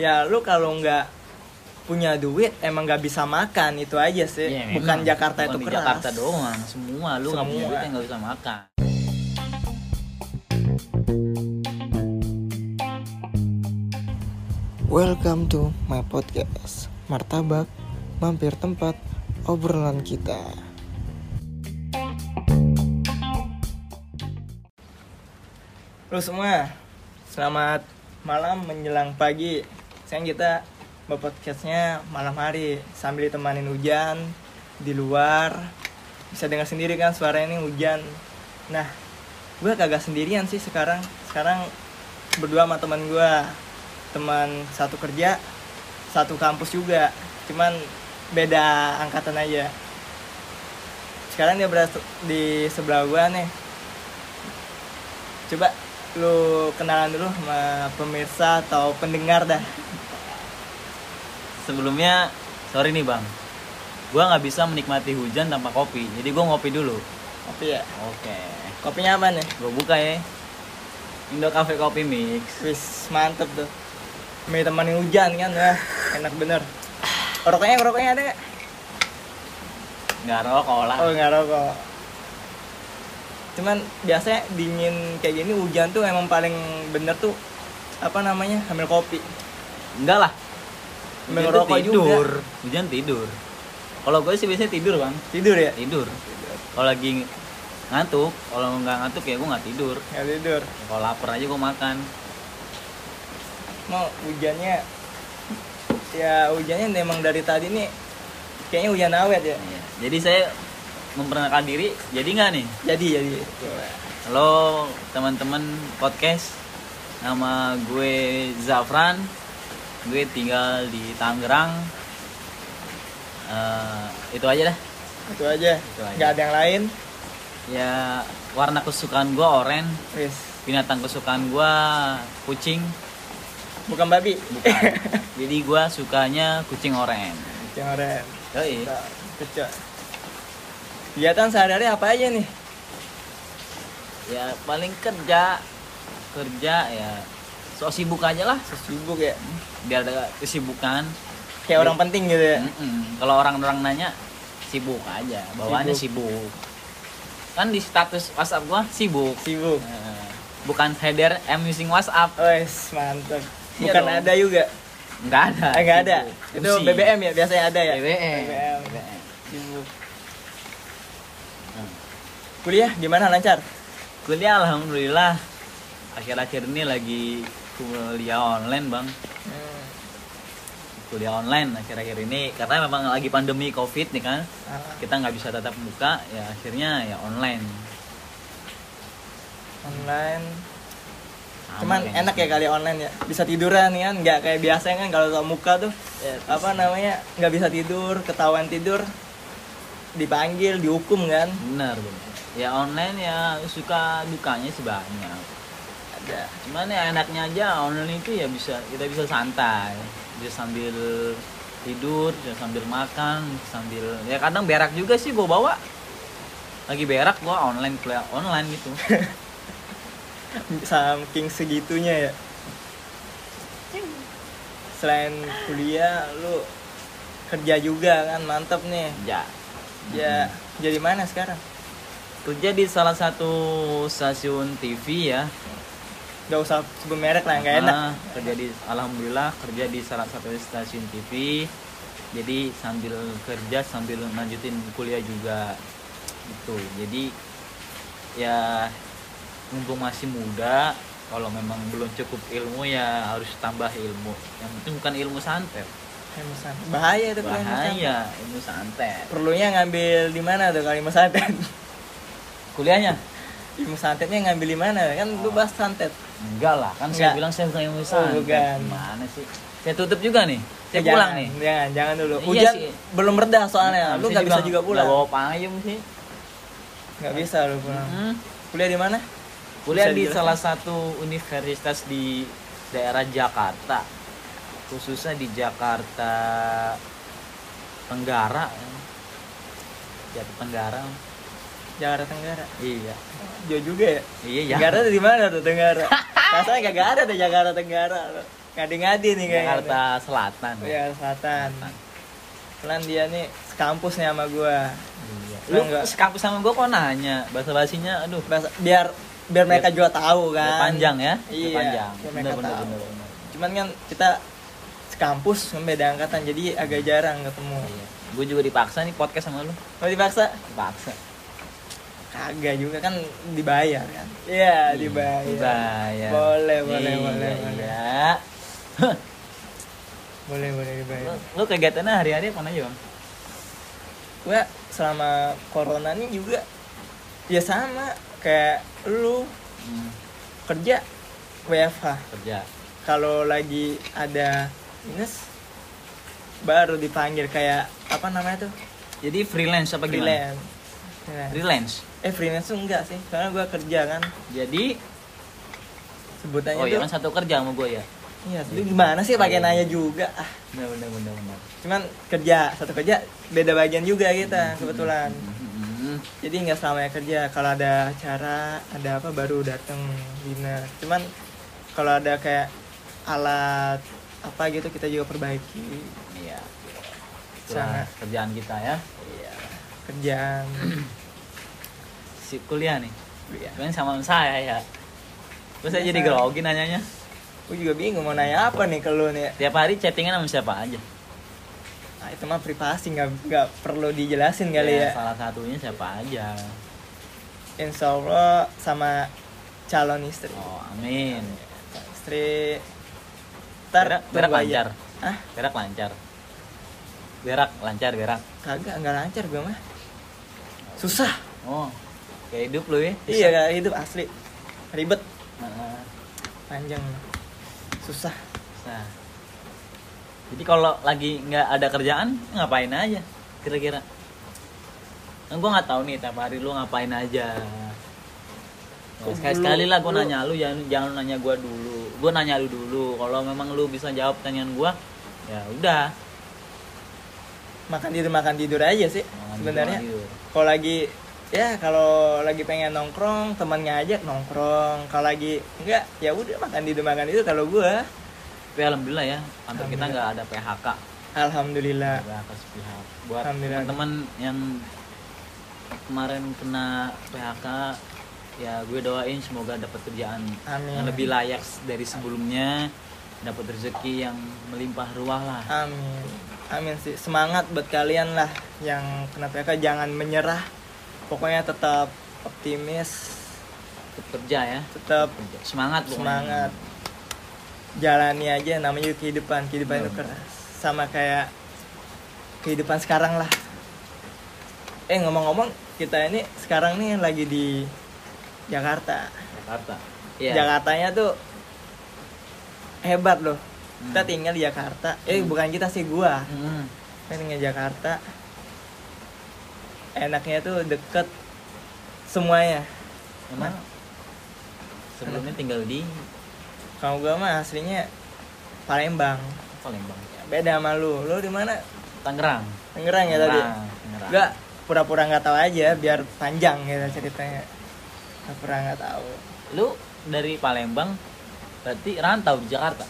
ya lu kalau nggak punya duit emang nggak bisa makan itu aja sih. Iya, bukan memang. Jakarta Bukan itu keras. Jakarta doang. Semua lu nggak punya duit nggak bisa makan. Welcome to my podcast Martabak Mampir tempat obrolan kita. Lu semua Selamat malam menjelang pagi Sekarang kita podcastnya malam hari Sambil ditemanin hujan Di luar. Bisa dengar sendiri kan suaranya ini hujan. Nah gue kagak sendirian sih sekarang. Sekarang berdua sama teman gue teman satu kerja satu kampus juga. Cuman beda angkatan aja. Sekarang dia berada di sebelah gua nih. Coba lu kenalan dulu sama pemirsa atau pendengar dah sebelumnya sorry nih bang. Gua nggak bisa menikmati hujan tanpa kopi jadi gua ngopi dulu. Kopi ya? Oke. Kopinya apa nih? Gua buka ya. Indo Cafe Coffee Mix. Wis mantep tuh. Mie temani hujan kan ya. Enak bener. Rokoknya rokoknya ada nggak? Nggak rokok lah. Oh nggak rokok. Cuman biasanya dingin kayak gini hujan tuh emang paling bener tuh apa namanya ambil kopi. enggak lah Ambil Hujan tuh rokok tidur. Hujan tidur. Kalau gue sih biasanya tidur bang. Tidur ya? tidur. Kalau lagi ngantuk kalau nggak ngantuk ya gue nggak tidur. Nggak tidur. kalau lapar aja gue makan. Mau hujannya ya hujannya memang dari tadi nih kayaknya hujan awet ya. Iya. jadi saya memperkenalkan diri jadi nggak nih? Jadi jadi. halo teman-teman podcast. Nama gue Zafran gue tinggal di Tangerang Eh, itu aja dah Itu aja. Itu aja. Nggak ada yang lain. ya warna kesukaan gue oranye Wis. binatang kesukaan gue kucing Bukan babi. bukan jadi gue sukanya kucing oranye Yang oren. Yoi. Kecil. Kegiatan sehari-hari apa aja nih? ya paling kerja kerja ya so sibuk aja lah Sibuk ya. biar ada kesibukan Kayak orang penting gitu ya. Kalau orang-orang nanya sibuk aja bawaannya sibuk. kan di status WhatsApp gua sibuk Sibuk. Eh, bukan header I'm using WhatsApp Wes, mantap. Iya Bukan dong. ada juga. nggak ada Eh, nggak ada. sibuk. Itu. BBM ya, biasanya ada ya. BBM BBM. BBM. Sibuk. Hmm. Kuliah gimana lancar? kuliah alhamdulillah akhir-akhir ini lagi kuliah online bang Hmm. kuliah online akhir-akhir ini karena memang lagi pandemi covid nih kan kita nggak bisa tatap muka ya akhirnya ya online online. Sama Cuman kayaknya. enak ya kali online ya. Bisa tiduran kan, nggak kayak biasanya kan kalau tatap muka tuh Ya, apa namanya nggak bisa tidur, ketahuan tidur, dipanggil, dihukum kan? benar benar ya online ya suka dukanya sih banyak Ada. cuman ya enaknya aja online itu ya bisa kita bisa santai bisa sambil tidur bisa sambil makan sambil ya kadang berak juga sih gua bawa lagi berak gua online kuliah online gitu Saking segitunya ya. Selain kuliah, lu kerja juga kan, mantep nih. ya Ya, jadi mana sekarang? kerja di salah satu stasiun TV ya Gak usah sebut merek lah, nggak enak. Ah, kerja di alhamdulillah kerja di salah satu stasiun TV jadi sambil kerja sambil lanjutin kuliah juga. Gitu. Jadi ya mumpung masih muda kalau memang belum cukup ilmu ya harus tambah ilmu. Yang penting bukan ilmu santet. Kalimantan. Bahaya itu kalau bahaya ilmu santet. Perlunya ngambil di mana tuh kalimat santet? kuliahnya Ilmu santetnya ngambil di mana? Kan lu bahas santet. enggak lah kan saya Enggak. bilang saya bukan ilmu Oh, santet bukan. gimana sih saya tutup juga nih saya Eh, pulang jangan, nih Jangan, jangan dulu. Iya Hujan sih. belum reda soalnya. lu Saya nggak bisa juga nggak pulang. bawa payung sih Nggak bisa lu pulang. Hmm. Kuliah di mana? kuliah Bisa di dijelaskan? salah satu universitas di daerah Jakarta khususnya di Jakarta Tenggara Jakarta Tenggara Jakarta Tenggara. iya Jauh juga ya? iya ya Tenggara di mana tuh Tenggara? Rasanya kagak ada tuh Jakarta Tenggara. ngadi-ngadi nih kayaknya. Jakarta Selatan ya. Selatan. Kebetulan dia nih sekampus nih sama gua. Iya. Lu enggak- sekampus sama gue kok nanya? Bahasa basinya aduh. Bahasa- biar biar mereka juga tahu biar kan panjang ya? Biar iya panjang. biar bener mereka bener tahu. bener, bener. cuman kan kita sekampus beda angkatan jadi agak jarang ketemu. Iya. gue juga dipaksa nih podcast sama lu. Mau dipaksa? Dipaksa kagak juga kan dibayar kan? Iya dibayar. dibayar. Boleh boleh Iya, boleh boleh. Iya. boleh boleh lu, dibayar. Lu kegiatannya hari-hari apa aja bang? Gua selama corona ini juga ya sama kayak lu hmm, kerja WFH kerja. Kalau lagi ada minus baru dipanggil kayak apa namanya tuh? Jadi freelance apa gimana? Freelance. Freelance. Eh freelance tuh enggak sih karena gua kerja kan. Jadi sebutannya oh iya kan satu kerja sama gue ya? Iya lu gimana sih pakai nanya juga? Ah. Bener bener bener bener cuman kerja satu kerja beda bagian juga kita kebetulan. Hmm, jadi nggak selamanya kerja. Kalau ada acara ada apa baru datang dinner. Cuman kalau ada kayak alat apa gitu kita juga perbaiki. Iya. Sangat. Kerjaan kita ya. Iya. Kerjaan si kuliah nih. Iya. Cuman sama saya ya. Terus saya Biasa. jadi grogi nanyanya. Gue juga bingung mau nanya apa nih ke lu nih. Tiap hari chattingan sama siapa aja. Nah, itu mah privasi nggak nggak perlu dijelasin kali ya. salah satunya siapa aja. Insya Allah sama calon istri. Oh amin. Istri. Ntar berak lancar. Ah berak lancar. Berak lancar berak kagak nggak lancar gue mah. Susah. Oh kayak hidup lu ya iya kayak hidup asli ribet Heeh. panjang susah Nah, jadi kalau lagi nggak ada kerjaan ngapain aja kira-kira? Kan gue nggak tahu nih tiap hari lu ngapain aja. Kok sekali belum- sekali lah gue nanya lu jangan jangan nanya gue dulu. Gue nanya lu dulu. Kalau memang lu bisa jawab pertanyaan gue, ya udah. makan tidur makan tidur aja sih sebenarnya kalau lagi ya kalau lagi pengen nongkrong teman ngajak nongkrong. Kalau lagi enggak ya udah makan tidur makan tidur kalau gua. Tapi alhamdulillah ya, kantor kita nggak ada PHK. alhamdulillah. PHK sepihak. Buat teman-teman yang kemarin kena PHK, ya gue doain semoga dapat kerjaan Amin. yang lebih layak dari sebelumnya, dapat rezeki yang melimpah ruah lah. amin. Amin sih. Semangat buat kalian lah yang kena PK jangan menyerah pokoknya tetap optimis Tetap kerja ya, tetap semangat pokoknya. semangat jalani aja namanya juga kehidupan kehidupan itu Benar. keras sama kayak kehidupan sekarang lah eh ngomong-ngomong kita ini sekarang nih lagi di Jakarta Jakarta. Iya. Jakartanya tuh hebat loh kita Hmm. tinggal di Jakarta eh Hmm. bukan kita sih gua Hmm. kita tinggal di Jakarta enaknya tuh deket semuanya Emang sebelumnya tinggal di kalau gua mah aslinya Palembang Palembang. beda sama lu lu di mana Tangerang. Tangerang ya tadi Tangerang. Enggak, pura-pura nggak tahu aja biar panjang gitu ceritanya. Pura-pura nggak tahu. Lu dari Palembang berarti rantau di Jakarta.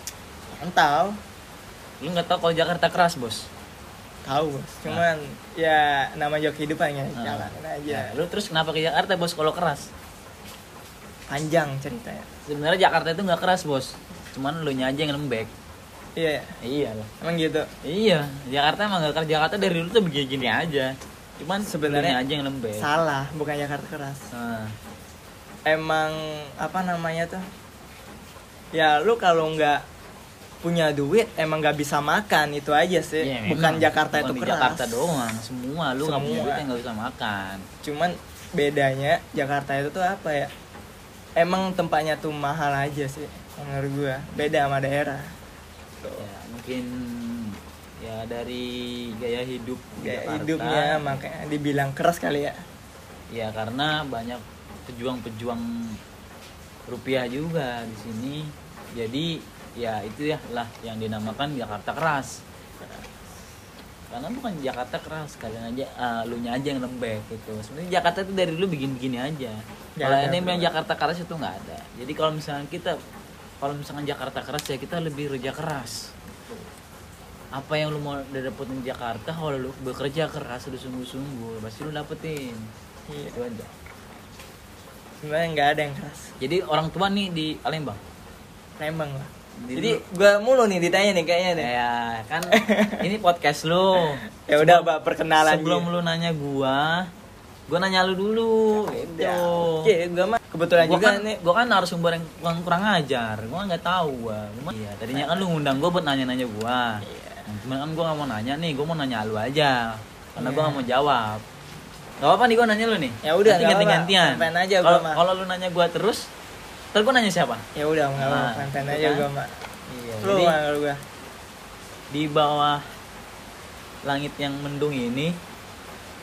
Entah, Lu nggak tahu kalau Jakarta keras, Bos. Tahu bos. Cuman ya nama juga kehidupannya Nah. jalanin aja. Nah, lu terus kenapa ke Jakarta, Bos, kalau keras? Panjang ceritanya. Sebenarnya Jakarta itu nggak keras, Bos. Cuman lu nya aja yang lembek. Iya, Iya lah. emang gitu. Iya, Jakarta emang gak keras. Jakarta dari dulu tuh begini-gini aja. Cuman Sebenarnya aja yang lembek. Salah, bukan Jakarta keras. Nah, Emang apa namanya tuh? Ya lu kalau nggak punya duit emang nggak bisa makan itu aja sih. iya, bukan. Jakarta Bukan itu keras. Jakarta doang, semua lu nggak punya duit yang nggak bisa makan. cuman bedanya Jakarta itu tuh apa ya emang tempatnya tuh mahal aja sih menurut gua beda sama daerah Tuh. Ya, mungkin ya dari gaya hidup Gaya Jakarta. hidupnya makanya dibilang keras kali ya Ya karena banyak pejuang-pejuang rupiah juga di sini. Jadi ya itu ya lah yang dinamakan Jakarta keras. Karena bukan Jakarta keras, kalian aja ah, lu nya aja yang lembek gitu. Sebenarnya Jakarta itu dari dulu begini-begini aja. Kalau Jakarta ini yang keras. Jakarta keras itu nggak ada. Jadi kalau misalnya kita kalau misalkan Jakarta keras ya kita lebih kerja keras apa yang lu mau dapetin Jakarta kalau lu bekerja keras lu sungguh-sungguh pasti lu dapetin Iya. itu aja sebenarnya nggak ada yang keras jadi orang tua nih di Palembang Lembang lah Jadi gua mulu nih ditanya nih kayaknya nih. Ya kan ini podcast lu. Ya udah pak perkenalan sebelum gitu. lu nanya gua gua nanya lu dulu. Ya oke gua mah kebetulan gua juga kan nih. gua kan narasumber yang kurang, kurang ajar. Gua nggak tahu gua. Iya tadinya kan lu ngundang gua buat nanya-nanya gua. Iya. Cuman kan gua nggak mau nanya nih gua mau nanya lu aja. Karena gua Iya. nggak mau jawab. Gak apa-apa nih gua nanya lu nih. Ya udah, ganti-gantian. Main-main aja gua Kalau mah. kalau lu nanya gua terus Ntar gua nanya siapa? ya udah nggak Nah, itu aja kan. gua mah Iya, lu kalau gua di bawah langit yang mendung ini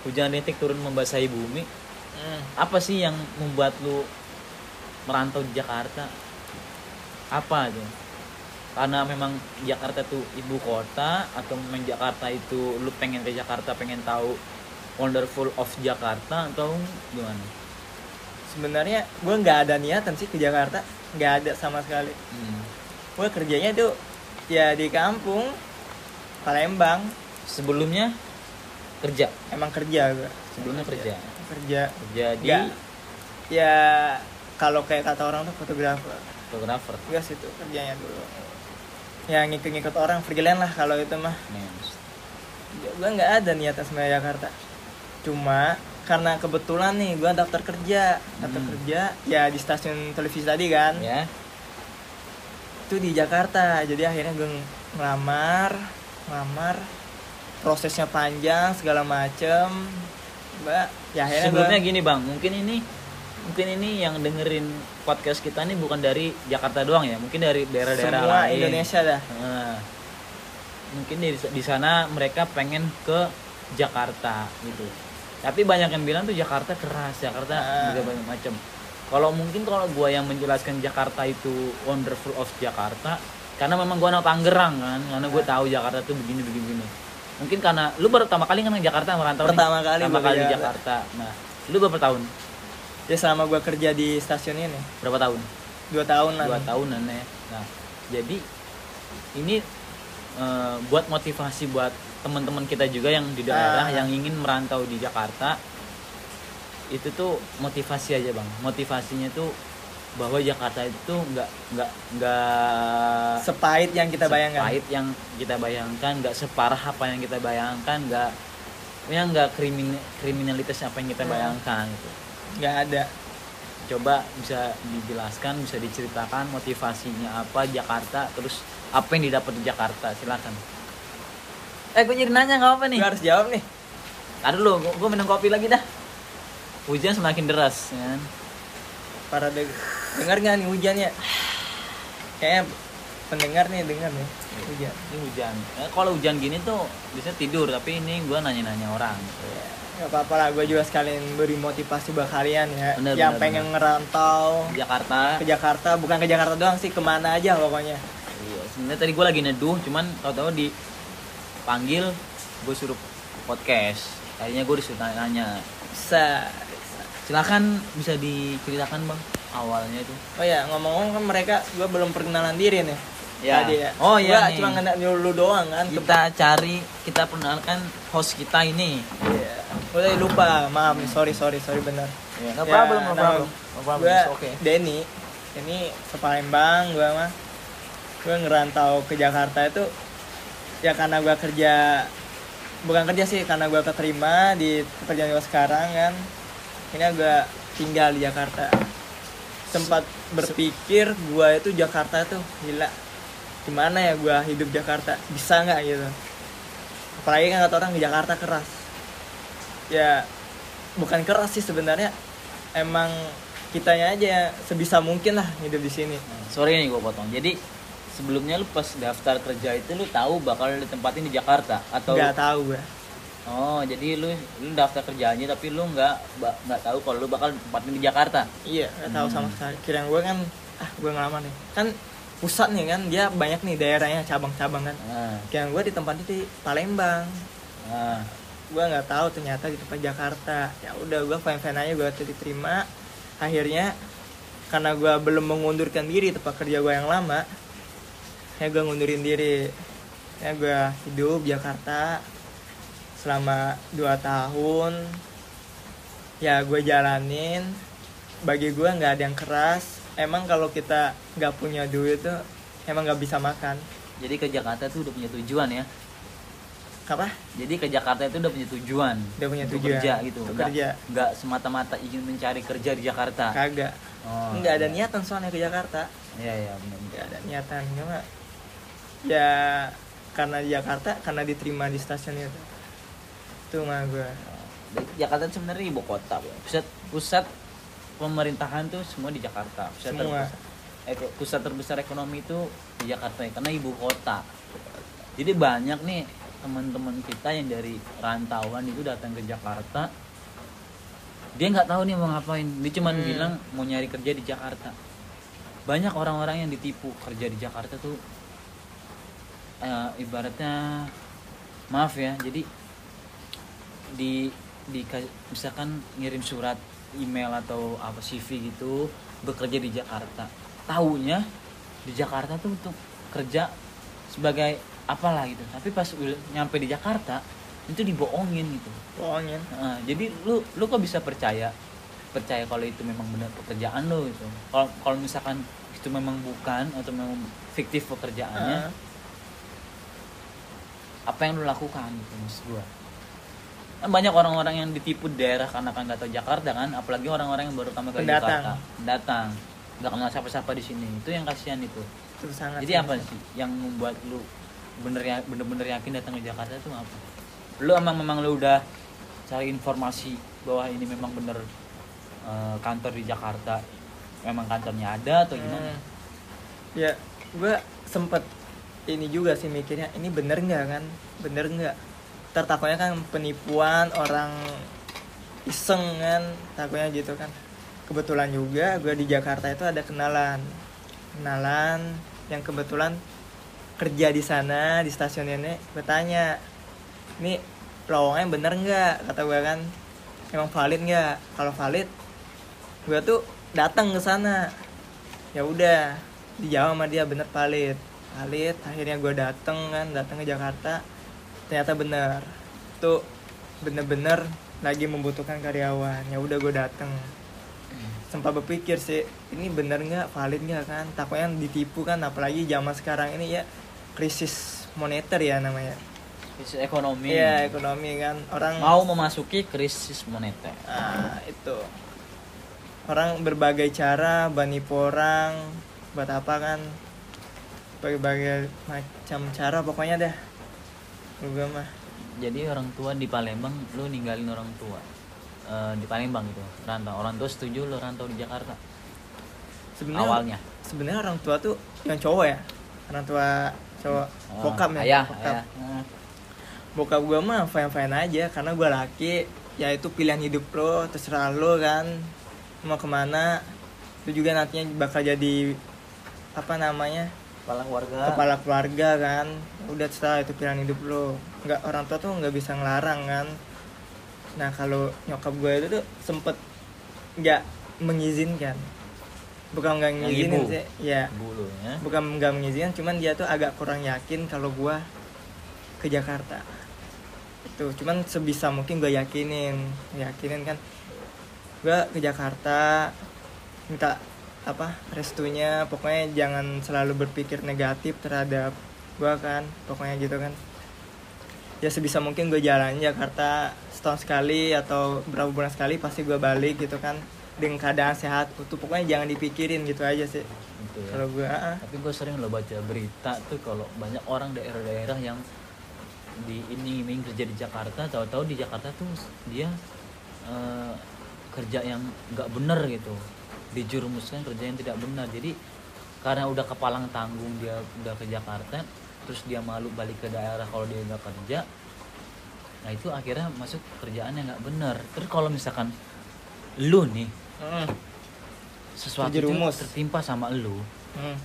Hujan rintik turun membasahi bumi Hmm. apa sih yang membuat lu merantau di Jakarta apa aja karena memang Jakarta tuh ibu kota atau memang Jakarta itu lu pengen ke Jakarta pengen tahu wonderful of Jakarta atau gimana sebenarnya gua nggak ada niatan sih ke Jakarta nggak ada sama sekali. Hmm. gua kerjanya tuh ya di kampung Palembang. Sebelumnya kerja? Emang kerja gua. Sebelumnya kerja? Kerja. Kerja di Nggak. ya kalau kayak kata orang tuh fotografer. Fotografer? Gas itu kerjanya dulu. Ya ngikut-ngikut orang freelance lah kalau itu mah. Mens. Ya, gua nggak ada niatan sebenarnya Jakarta. Cuma karena kebetulan nih gua daftar kerja. Daftar Hmm. kerja ya di stasiun televisi tadi kan? Ya. Itu di Jakarta. Jadi akhirnya gue ngelamar ngelamar. Prosesnya panjang segala macem. Mbak ya akhirnya sebelumnya gua, gini bang. Mungkin ini mungkin ini yang dengerin podcast kita ini bukan dari Jakarta doang ya. Mungkin dari daerah-daerah semua lain. Indonesia dah. Nah, mungkin di, di sana mereka pengen ke Jakarta gitu tapi banyak yang bilang tuh Jakarta keras Jakarta Ah. juga banyak macam. Kalau mungkin kalau gua yang menjelaskan Jakarta itu wonderful of Jakarta karena memang gua anak Tangerang kan karena gue tahu Jakarta tuh begini begini begini. Mungkin karena lu baru pertama kali kan ke Jakarta merantau nih? Pertama kali pertama kali di Jakarta. Nah lu berapa tahun? Ya selama gue kerja di stasiun ini. Berapa tahun? Dua tahun dua tahunan ya. Nah jadi ini eh, buat motivasi buat teman-teman kita juga yang di daerah Ah. yang ingin merantau di Jakarta itu tuh motivasi aja bang. Motivasinya tuh bahwa Jakarta itu nggak nggak nggak sepahit yang kita bayangkan. sepahit yang kita bayangkan nggak separah apa yang kita bayangkan nggak ya nggak krimin kriminalitas apa yang kita Hmm. bayangkan gitu. Nggak ada. Coba bisa dijelaskan bisa diceritakan motivasinya apa Jakarta terus apa yang didapat di Jakarta silakan eh gue jadi nanya nggak apa nih. Gue harus jawab nih. Aduh lo gue minum kopi lagi dah. Hujan semakin deras ya kan? Para de dengar nggak nih hujannya? Kayaknya pendengar nih dengar nih hujan. Ini hujan. Eh, kalau hujan gini tuh bisa tidur tapi ini gue nanya-nanya orang. Gak apa-apa lah, gue juga sekalian beri motivasi buat kalian ya. Bener, Yang bener, pengen ngerantau Di Jakarta. ke Jakarta, bukan ke Jakarta doang sih, ke mana aja pokoknya. Iya, sebenarnya tadi gue lagi neduh, cuman tahu-tahu dipanggil, gue suruh podcast. Akhirnya gue disuruh nanya. Bisa Silakan bisa diceritakan bang awalnya itu. Oh ya, ngomong-ngomong kan mereka, gue belum perkenalan diri nih Ya. Tadi ya Oh, iya Gua nih. cuma ngenal dulu doang kan Kita cari, kita perkenalkan host kita ini. Iya. Udah lupa, maaf sorry, sorry, sorry bener Ya, no Ya, problem, no nama problem. No problem, Gue it's okay. Denny Ini sepalembang, gue mah Gue ngerantau ke Jakarta itu Ya karena gue kerja Bukan kerja sih, karena gue keterima di pekerjaan gue sekarang kan. Ini gue tinggal di Jakarta. Sempat berpikir gue itu Jakarta tuh gila. Gimana ya gue hidup Jakarta, bisa nggak gitu? Apalagi kan kata orang di Jakarta keras. Ya bukan keras sih sebenarnya. Emang kitanya aja sebisa mungkin lah hidup di sini. Sorry nih gue potong. Jadi sebelumnya lu pas daftar kerja itu lu tahu bakal ditempatin di Jakarta atau nggak tahu gue Oh, jadi lu lu daftar kerjanya tapi lu nggak nggak tahu kalau lu bakal ditempatin di Jakarta. iya nggak tahu Hmm. sama sekali. Kira gue kan ah gue ngelamar nih. Kan pusat nih kan dia banyak nih daerahnya cabang-cabang kan. Nah, kira gue ditempatin di Palembang. Nah. gue nggak tahu ternyata di tempat Jakarta. Ya udah gue fine fine aja gue diterima. Akhirnya karena gue belum mengundurkan diri tempat kerja gue yang lama ya gue ngundurin diri. Ya gue hidup Jakarta selama 2 tahun. Ya gue jalanin. Bagi gue nggak ada yang keras. Emang kalau kita nggak punya duit tuh emang nggak bisa makan. Jadi ke Jakarta tuh udah punya tujuan ya? Apa? Jadi ke Jakarta itu udah punya tujuan Udah punya tujuan. kerja gitu. nggak kerja. nggak semata-mata ingin mencari kerja di Jakarta? Kagak. Oh, nggak ada iya. niatan soalnya ke Jakarta. Iya iya benar nggak ada niatan cuma ya karena di Jakarta karena diterima di stasiun itu. Itu mah gue Jakarta sebenarnya ibu kota Bu. pusat pusat pemerintahan tuh semua di Jakarta. Pusat Semua. terbesar. Pusat terbesar ekonomi itu di Jakarta karena ibu kota. Jadi banyak nih teman-teman kita yang dari rantauan itu datang ke Jakarta. Dia nggak tahu nih mau ngapain. Dia cuma Hmm. bilang mau nyari kerja di Jakarta. Banyak orang-orang yang ditipu kerja di Jakarta tuh eh, ibaratnya maaf ya jadi di di misalkan ngirim surat email atau apa CV gitu bekerja di Jakarta. Tahunya di Jakarta tuh untuk kerja sebagai apalah gitu. Tapi pas nyampe di Jakarta itu dibohongin gitu. Bohongin? Nah, jadi lu lu kok bisa percaya? Percaya kalau itu memang benar pekerjaan lo gitu. Kalau kalau misalkan itu memang bukan atau memang fiktif pekerjaannya Ah. Apa yang lu lakukan gitu maksud gua. Kan banyak orang-orang yang ditipu di daerah karena kan nggak tahu Jakarta kan? Apalagi orang-orang yang baru pertama kali Pendatang. Jakarta. Datang nggak kenal siapa-siapa di sini. Itu yang kasihan itu. Sangat jadi apa sih yang membuat lu bener ya bener-bener yakin datang ke Jakarta itu apa? Lu emang memang lu udah cari informasi bahwa ini memang bener eh, kantor di Jakarta. Memang kantornya ada atau gimana? Hmm. ya gue sempet ini juga sih mikirnya ini bener nggak kan? Bener nggak? Ntar takutnya kan penipuan orang iseng kan? Takutnya gitu kan. Kebetulan juga gue di Jakarta itu ada kenalan. Kenalan yang kebetulan kerja di sana di stasiun ini gue tanya ini lowongannya bener nggak? Kata gue kan. Emang valid nggak? Kalau valid gue tuh datang ke sana. Ya udah dijawab sama dia bener valid valid akhirnya gue dateng kan datang ke Jakarta. Ternyata bener. Tuh bener-bener lagi membutuhkan karyawan. Ya udah gue dateng. Sempat berpikir sih ini bener nggak valid nggak kan? Takutnya ditipu kan apalagi zaman sekarang ini ya krisis moneter ya namanya. Krisis ekonomi. Iya ekonomi kan. Orang mau memasuki krisis moneter. Ah, itu. Orang berbagai cara banipu orang buat apa kan berbagai macam cara pokoknya dah gue mah. Jadi orang tua di Palembang lu ninggalin orang tua Eh, di Palembang gitu rantau orang tua setuju lu rantau di Jakarta? Sebenarnya awalnya. sebenarnya orang tua tuh yang cowok ya? Orang tua cowok. Ah, bokap ya? Ayah bokap. ayah. Ah. bokap gue mah fine fine aja karena gue laki. Ya itu pilihan hidup lo terserah lo kan mau ke mana. Itu juga nantinya bakal jadi apa namanya kepala keluarga. Kepala keluarga kan. Udah terserah itu pilihan hidup lo. Nggak orang tua tuh nggak bisa ngelarang kan. Nah kalau nyokap gue itu tuh sempet nggak mengizinkan. Bukan nggak ngizinin sih ya bulu ya. Bukan nggak mengizinkan cuman dia tuh agak kurang yakin kalau gue ke Jakarta. Itu cuman sebisa mungkin gue yakinin. Yakinin kan gue ke Jakarta minta apa restunya pokoknya jangan selalu berpikir negatif terhadap gue kan pokoknya gitu kan. Ya sebisa mungkin gue jalan Jakarta setahun sekali atau berapa bulan sekali pasti gue balik gitu kan dengan keadaan sehat. Utuh pokoknya jangan dipikirin gitu aja sih gitu ya. kalau gue ah, tapi gue sering lo baca berita tuh kalau banyak orang daerah-daerah yang di ini iming kerja di Jakarta tahu-tahu di Jakarta tuh dia eh, kerja yang nggak bener gitu dijerumuskan kerja yang tidak benar. Jadi karena udah kepalang tanggung dia udah ke Jakarta terus dia malu balik ke daerah kalau dia nggak kerja nah itu akhirnya masuk kerjaan yang nggak benar. Terus kalau misalkan lu nih mm, sesuatu itu tertimpa sama lu mm.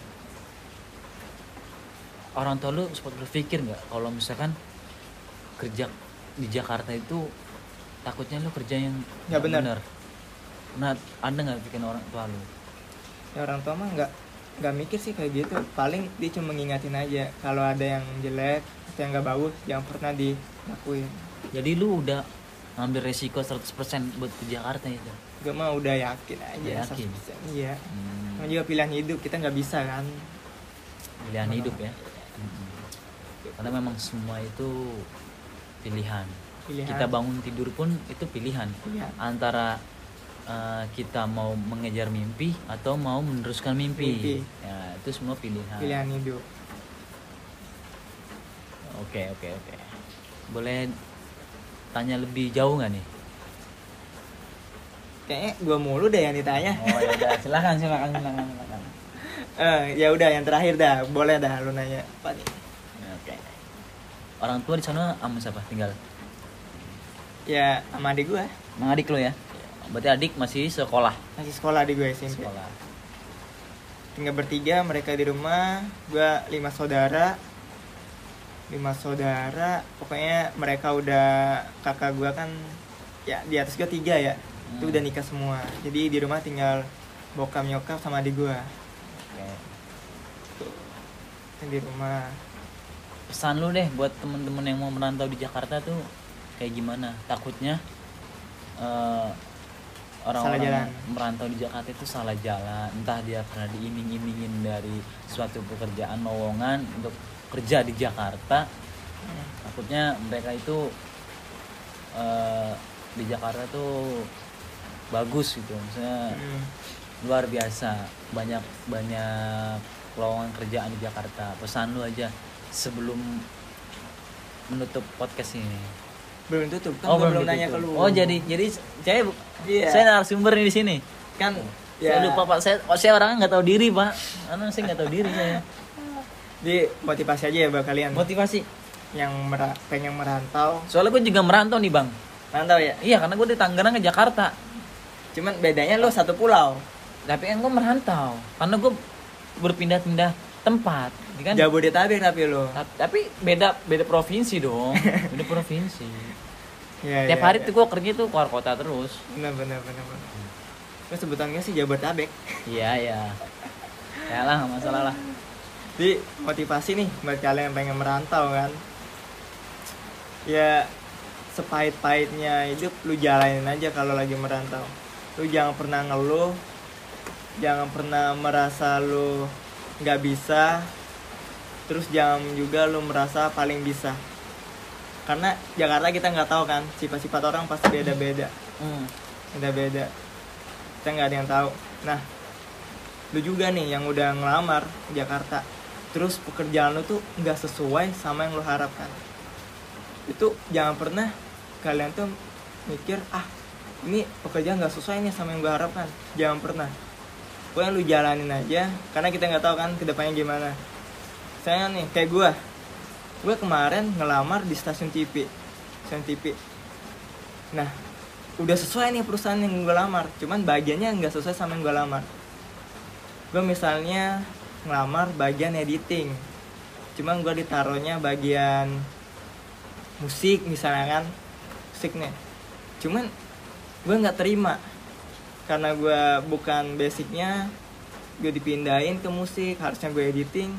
orang tua lu sempat berpikir nggak kalau misalkan kerja di Jakarta itu takutnya lu kerja yang Nggak benar. Nah ada nggak bikin orang tua lu ya orang tua mah nggak nggak mikir sih kayak gitu paling dia cuma ngingatin aja kalau ada yang jelek atau yang nggak bagus jangan pernah dilakuin jadi lu udah ngambil resiko 100% buat ke Jakarta itu gue mah udah yakin aja Yakin? 100%. iya hmm. Juga pilihan hidup kita nggak bisa kan pilihan hidup ya Mm-mm. karena memang semua itu pilihan. pilihan kita bangun tidur pun itu pilihan Iya. antara uh, kita mau mengejar mimpi atau mau meneruskan mimpi, Mimpi. ya itu semua pilihan. Pilihan hidup. Oke oke oke. Boleh tanya lebih jauh nggak nih? Kayaknya gue mulu deh yang ditanya. Oh ya udah. Silakan silakan silakan silakan. Eh ya udah yang terakhir dah. Boleh dah lu nanya. Apa nih? Oke. Orang tua di sana sama siapa? Tinggal? Ya sama adik gue Emang adik lo ya berarti adik masih sekolah? Masih sekolah di gue SMP sekolah. Tinggal bertiga mereka di rumah gue lima saudara. Lima saudara pokoknya mereka udah kakak gue kan ya di atas gue tiga ya. Itu Hmm. udah nikah semua. Jadi di rumah tinggal bokap nyokap sama adik gue tuh di rumah. Pesan lu deh buat temen-temen yang mau merantau di Jakarta tuh kayak gimana? Takutnya Salah orang-orang jalan. merantau di Jakarta itu salah jalan. Entah dia pernah diiming-imingin dari suatu pekerjaan lowongan untuk kerja di Jakarta. Takutnya mereka itu eh, di Jakarta tuh bagus gitu. Maksudnya Hmm. luar biasa. Banyak banyak lowongan kerjaan di Jakarta. Pesan lu aja sebelum menutup podcast ini belum tutup kan gua belum nanya ke lu. Oh jadi jadi saya Iya. saya narasumber nih di sini. Kan saya lupa pak. Saya oh, saya orangnya nggak tahu diri pak. Karena saya nggak tahu diri saya. Di motivasi aja ya buat kalian. Motivasi. Yang mera- pengen merantau. Soalnya gue juga merantau nih bang. Merantau ya? Iya karena gue di Tangerang ke Jakarta. Cuman bedanya lu satu pulau. Tapi kan gue merantau. Karena gue berpindah-pindah tempat. ya kan Jabodetabek tapi Ta- tapi beda beda provinsi dong. Beda provinsi. Ya, tiap ya, hari ya. tuh gue kerja tuh keluar kota terus. Bener bener bener Terus sebutannya sih Jabodetabek. Iya iya. Ya lah nggak masalah lah. Jadi motivasi nih buat kalian yang pengen merantau kan. Ya sepahit-pahitnya hidup lu jalanin aja kalau lagi merantau. Lu jangan pernah ngeluh Jangan pernah merasa lu nggak bisa Terus jangan juga lu merasa paling bisa. Karena Jakarta kita nggak tahu kan Sifat-sifat orang pasti beda-beda. Hmm. beda-beda. Kita nggak ada yang tahu. Nah lu juga nih yang udah ngelamar Jakarta. Terus pekerjaan lu tuh nggak sesuai sama yang lu harapkan. Itu jangan pernah kalian tuh mikir ah ini pekerjaan nggak sesuai nih sama yang gue harapkan. Jangan pernah. Pokoknya lu jalanin aja karena kita nggak tahu kan ke depannya gimana saya nih kayak gue gue kemarin ngelamar di stasiun TV stasiun TV nah udah sesuai nih perusahaan yang gue lamar. Cuman bagiannya nggak sesuai sama yang gue lamar. Gue misalnya ngelamar bagian editing. Cuman gue ditaruhnya bagian musik misalnya kan musik cuman gue nggak terima. Karena gue bukan basicnya gue dipindahin ke musik harusnya gue editing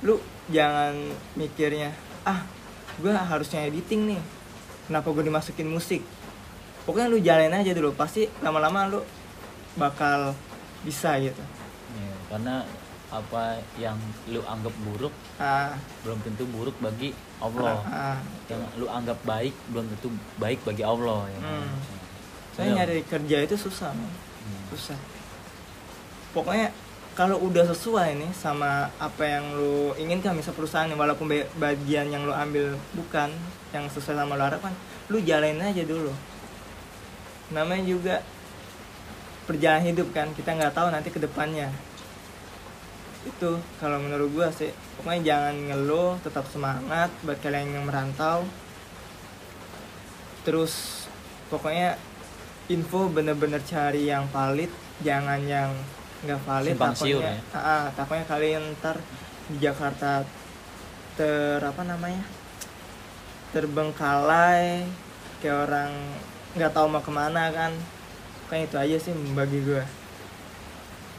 lu jangan mikirnya ah gue harusnya editing nih kenapa gue dimasukin musik pokoknya lu jalanin aja dulu pasti lama-lama lu bakal bisa gitu Ya, karena apa yang lu anggap buruk ah, belum tentu buruk bagi Allah ah, yang lu anggap baik belum tentu baik bagi Allah ya? Hmm. Ya. saya nyari kerja itu susah man. Hmm. susah pokoknya kalau udah sesuai nih sama apa yang lu inginkan misal perusahaan walaupun ba- bagian yang lu ambil bukan yang sesuai sama lu harapkan lu jalanin aja dulu. Namanya juga perjalanan hidup kan kita nggak tahu nanti ke depannya itu kalau menurut gua sih pokoknya jangan ngeluh tetap semangat buat kalian yang merantau. Terus pokoknya info bener-bener cari yang valid jangan yang nggak valid Simpang siur takutnya ya? Ah, ah, takutnya kalian ntar di Jakarta ter apa namanya terbengkalai kayak orang nggak tahu mau ke mana kan kayak itu aja sih bagi gue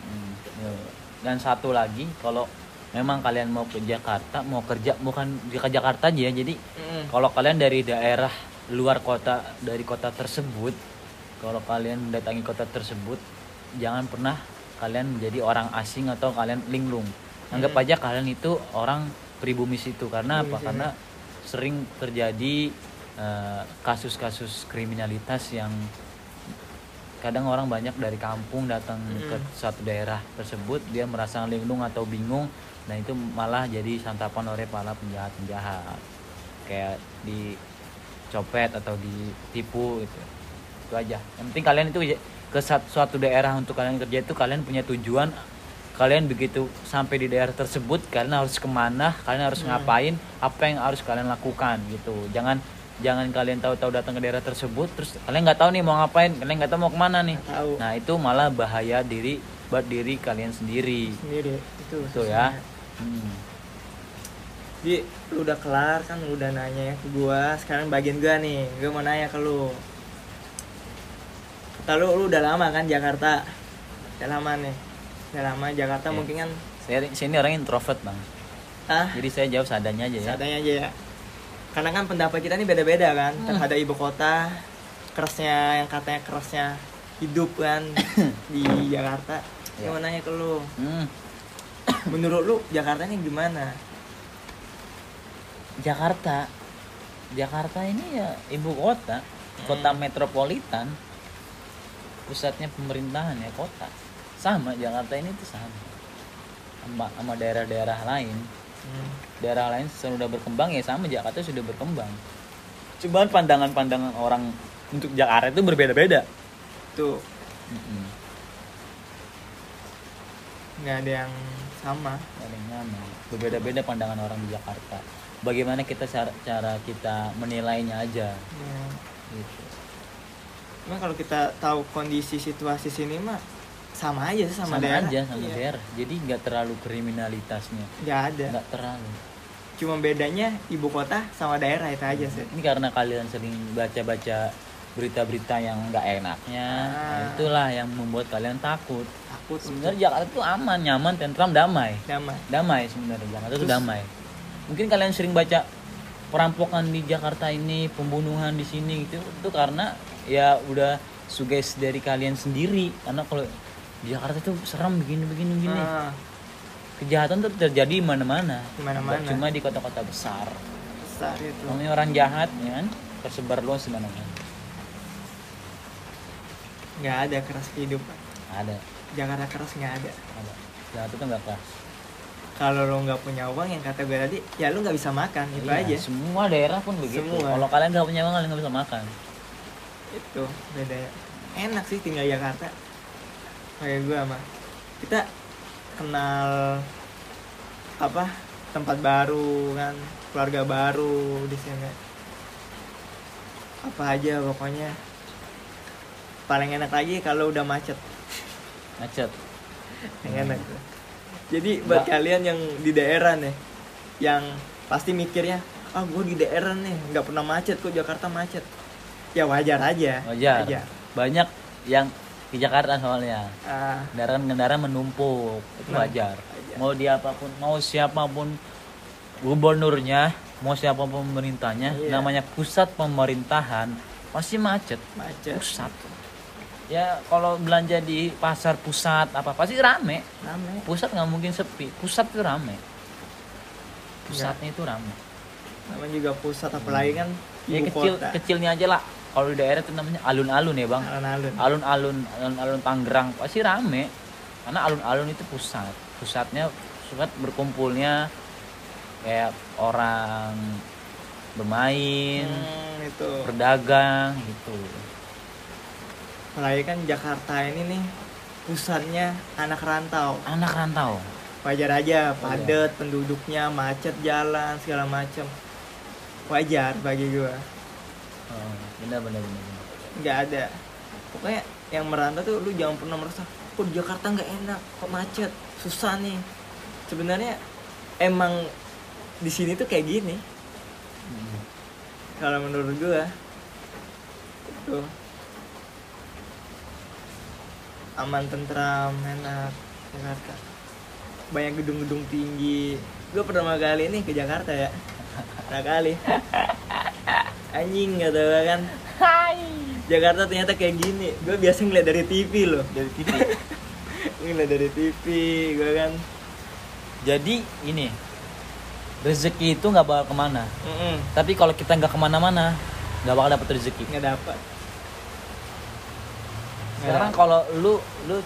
Hmm, ya. dan satu lagi kalau memang kalian mau ke Jakarta mau kerja bukan di ke Jakarta aja ya jadi Mm. kalau kalian dari daerah luar kota dari kota tersebut kalau kalian mendatangi kota tersebut jangan pernah kalian menjadi orang asing atau kalian linglung anggap Hmm. aja kalian itu orang pribumi situ karena apa Pribumi situ. karena sering terjadi eh, kasus-kasus kriminalitas yang kadang orang banyak dari kampung datang ke Mm. suatu daerah tersebut dia merasa linglung atau bingung dan itu malah jadi santapan oleh para penjahat-penjahat kayak dicopet atau ditipu gitu itu aja yang penting kalian itu ke suatu daerah untuk kalian kerja itu kalian punya tujuan kalian begitu sampai di daerah tersebut kalian harus ke mana kalian harus Hmm. ngapain apa yang harus kalian lakukan gitu jangan jangan kalian tahu-tahu datang ke daerah tersebut terus kalian nggak tahu nih mau ngapain kalian nggak tahu mau ke mana nih tahu nah itu malah bahaya diri buat diri kalian sendiri sendiri itu Betul ya. Hmm. Jadi lu udah kelar kan lu udah nanya ke gua, sekarang bagian gua nih, gua mau nanya ke lu. Kata lu, udah lama kan Jakarta? Udah lama nih. Udah lama Jakarta Oke. mungkin kan saya saya ini orang introvert bang ah jadi saya jawab seadanya aja ya seadanya aja ya. Karena kan pendapat kita ini beda-beda kan Hmm. terhadap ibu kota, kerasnya yang katanya kerasnya hidup kan di Jakarta. Ya. Gua mau nanya ke lu, Hmm. menurut lu Jakarta ini gimana? Jakarta Jakarta ini ya ibu kota kota Hmm. metropolitan pusatnya pemerintahan ya kota. Sama Jakarta ini tuh sama. Sama, sama daerah-daerah lain. Hmm. daerah lain sudah berkembang ya sama Jakarta sudah berkembang. Cuman pandangan-pandangan orang untuk Jakarta itu berbeda-beda. Tuh, Mm-mm. nggak ada yang sama. paling nyaman berbeda-beda pandangan orang di Jakarta. Bagaimana kita cara, cara kita menilainya aja. Ya. gitu Cuma kalau kita tahu kondisi situasi sini mah sama aja sama, sama, daerah. aja sama Iya. daerah jadi nggak terlalu kriminalitasnya Nggak ada. nggak terlalu Cuma bedanya ibu kota sama daerah itu aja sih. ini karena kalian sering baca-baca berita-berita yang nggak enaknya Ah. nah itulah yang membuat kalian takut Takut sebenarnya Jakarta itu aman nyaman tentram damai damai. damai sebenarnya Jakarta itu damai mungkin kalian sering baca perampokan di Jakarta ini pembunuhan di sini gitu itu karena ya udah suges dari kalian sendiri. Karena kalau di Jakarta itu serem begini begini begini. Ah, kejahatan tuh terjadi di mana-mana. Mana-mana. Cuma di kota-kota besar. Besar itu. namanya orang jahat ya kan? Tersebar luas di mana-mana. Nggak ada keras kehidupan. ada. Jakarta keras nggak ada. ada. Jahat itu nggak keras. Kalau lo nggak punya uang yang kata gue tadi, ya lo nggak bisa makan. Itu Iya, aja. semua daerah pun begitu. Kalau kalian nggak punya uang kalian nggak bisa makan Itu bedanya. Enak sih tinggal Jakarta. Kayak gue mah. Kita kenal apa tempat baru kan keluarga baru di sini apa aja pokoknya paling enak lagi kalau udah macet macet yang enak tuh. jadi buat Mbak. kalian yang di daerah nih yang pasti mikirnya ah gue di daerah nih nggak pernah macet kok Jakarta macet ya wajar aja. Wajar. Banyak yang di Jakarta soalnya. Ah, kendaraan-kendaraan menumpuk. Itu wajar. wajar. mau diapapun mau siapa pun gubernurnya mau siapa pun pemerintahnya Iya. namanya pusat pemerintahan pasti macet. Macet. Pusat. Ya kalau belanja di pasar pusat apa pasti rame. Rame. Pusat nggak mungkin sepi. Pusat itu rame. Pusatnya itu rame. Namanya juga pusat apalagi kan ya kecil kota. kecilnya aja lah kalau di daerah itu namanya alun-alun ya bang. Alun-alun. Alun-alun alun-alun Tangerang. Pasti rame. Karena alun-alun itu pusat. Pusatnya pusat berkumpulnya kayak orang bermain Hmm, itu. berdagang gitu. Apalagi kan Jakarta ini nih pusatnya anak rantau. Anak rantau. Wajar aja iya. padat penduduknya macet jalan segala macem. Wajar bagi gua. Oh, benar benar benar nggak ada. Pokoknya yang merantau tuh lu jangan pernah merasa kok di Jakarta nggak enak? Kok macet? Susah nih. Sebenarnya emang di sini tuh kayak gini. Hmm. kalau menurut gua itu aman tentram enak Jakarta. Banyak gedung-gedung tinggi. Gue pertama kali nih ke Jakarta ya. Pertama kali anjing gak tau kan. Jakarta ternyata kayak gini. Gue biasa ngeliat dari TV loh. Dari TV ngeliat dari TV gue kan. Jadi ini rezeki itu nggak bakal ke mana. Mm-mm, tapi kalau kita nggak ke mana-mana nggak bakal dapet rezeki. Nggak dapat sekarang kalau lu lu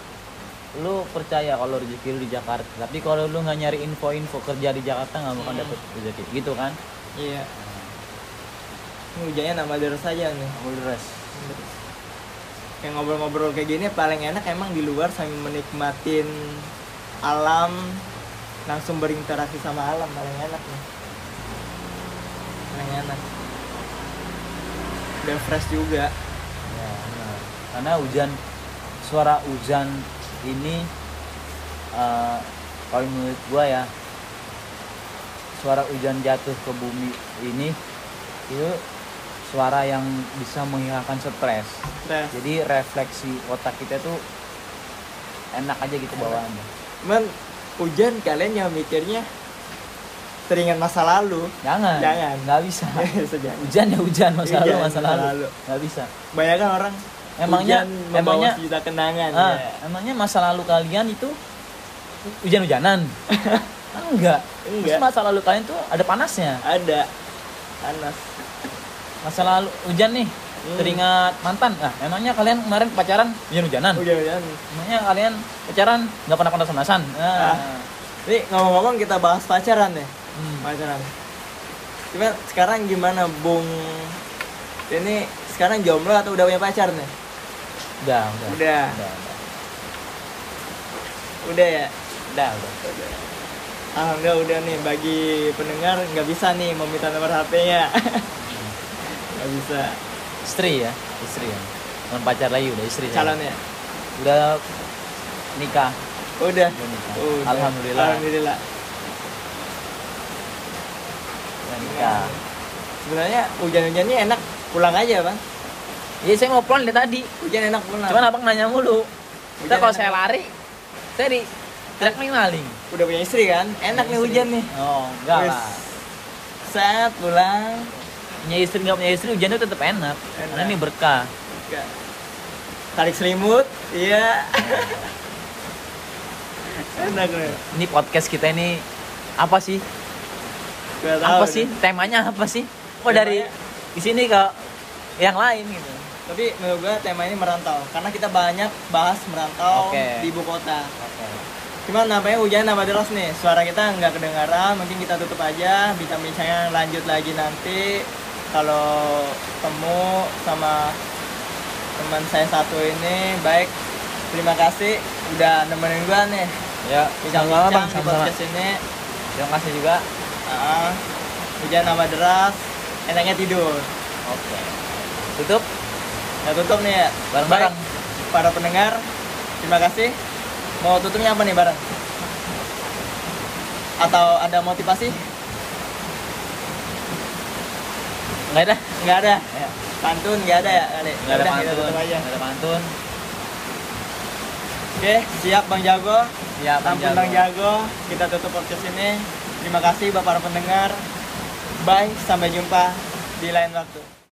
lu percaya kalau rezeki lu di Jakarta. Tapi kalau lu nggak nyari info-info kerja di Jakarta nggak bakal Hmm. dapet rezeki. Gitu kan? Iya. ini hujannya nama deras saja nih. Ulres kayak ngobrol-ngobrol kayak gini paling enak emang di luar sambil menikmatin alam langsung berinteraksi sama alam paling enak nih. Paling enak. Udah fresh juga. Ya, benar. karena hujan suara hujan ini eh, kalau menurut gua ya suara hujan jatuh ke bumi ini itu suara yang bisa menghilangkan stres. Fresh jadi refleksi otak kita tuh enak aja gitu bawaannya. Cuman hujan kalian yang mikirnya teringat masa lalu. Jangan. Jangan. nggak bisa. Sejak- hujan ya hujan masa Hujan, lalu masa lalu. lalu. nggak bisa. Banyak kan orang Emangnya- hujan emangnya- sejuta kenangan ah, ya. emangnya masa lalu kalian itu hujan-hujanan? Enggak. Enggak. Masa lalu kalian tuh ada panasnya? Ada. Panas masa lalu hujan nih Hmm. teringat mantan ah emangnya kalian kemarin pacaran hujan-hujanan hujan-hujan emangnya kalian pacaran nggak pernah panas-panasan Ah. ah. Nih ngomong-ngomong kita bahas pacaran nih Hmm. pacaran Cuman sekarang gimana Bung ini sekarang jomblo atau udah punya pacar nih udah udah Udah. udah udah, udah ya udah, udah. Alhamdulillah udah nih bagi pendengar nggak bisa nih meminta nomor HP-nya nggak bisa. Istri ya? Istri ya. Bukan pacar lagi udah istri saya. calonnya? Udah nikah. Udah, Udah nikah. Udah. Alhamdulillah. Alhamdulillah. Udah nikah. Sebenarnya hujan-hujannya enak pulang aja bang. Iya saya mau pulang dari tadi. Hujan enak pulang. Cuman abang nanya mulu. Kita kalau saya lari saya di tidak maling. Udah punya istri kan? Enak nih Istri. hujan nih. Oh enggak lah. Saat pulang punya istri nggak punya istri hujan itu tetap enak, karena Enak. ini berkah. Tarik selimut. Iya. Enak nih ini podcast kita ini apa sih? Gak tahu apa nih. sih? Temanya apa sih? Kok dari Temanya- di sini ke yang lain gitu? Tapi menurut gue tema ini merantau. Karena kita banyak bahas merantau Oke. di ibu kota. Oke. Cuman namanya hujan nama deras nih. Suara kita nggak kedengaran mungkin kita tutup aja. Bincang-bincangnya lanjut lagi nanti kalau temu sama teman saya satu ini baik. Terima kasih udah nemenin gua nih. Ya sama-sama bang. sama-sama podcast ini. Terima kasih juga. Ah, hujan nama deras enaknya tidur. Oke. Tutup? Ya tutup nih ya. Bareng-bareng. Baik, para pendengar terima kasih. Mau tutupnya apa nih bareng? Atau ada motivasi nggak ada nggak ada. Ya. pantun nggak ada ya kali. Nggak ada Udah, pantun tutup aja. nggak ada pantun. Oke siap bang jago. Ya bang Ampun bang jago. Kita tutup podcast ini. Terima kasih bapak para pendengar. Bye sampai jumpa di lain waktu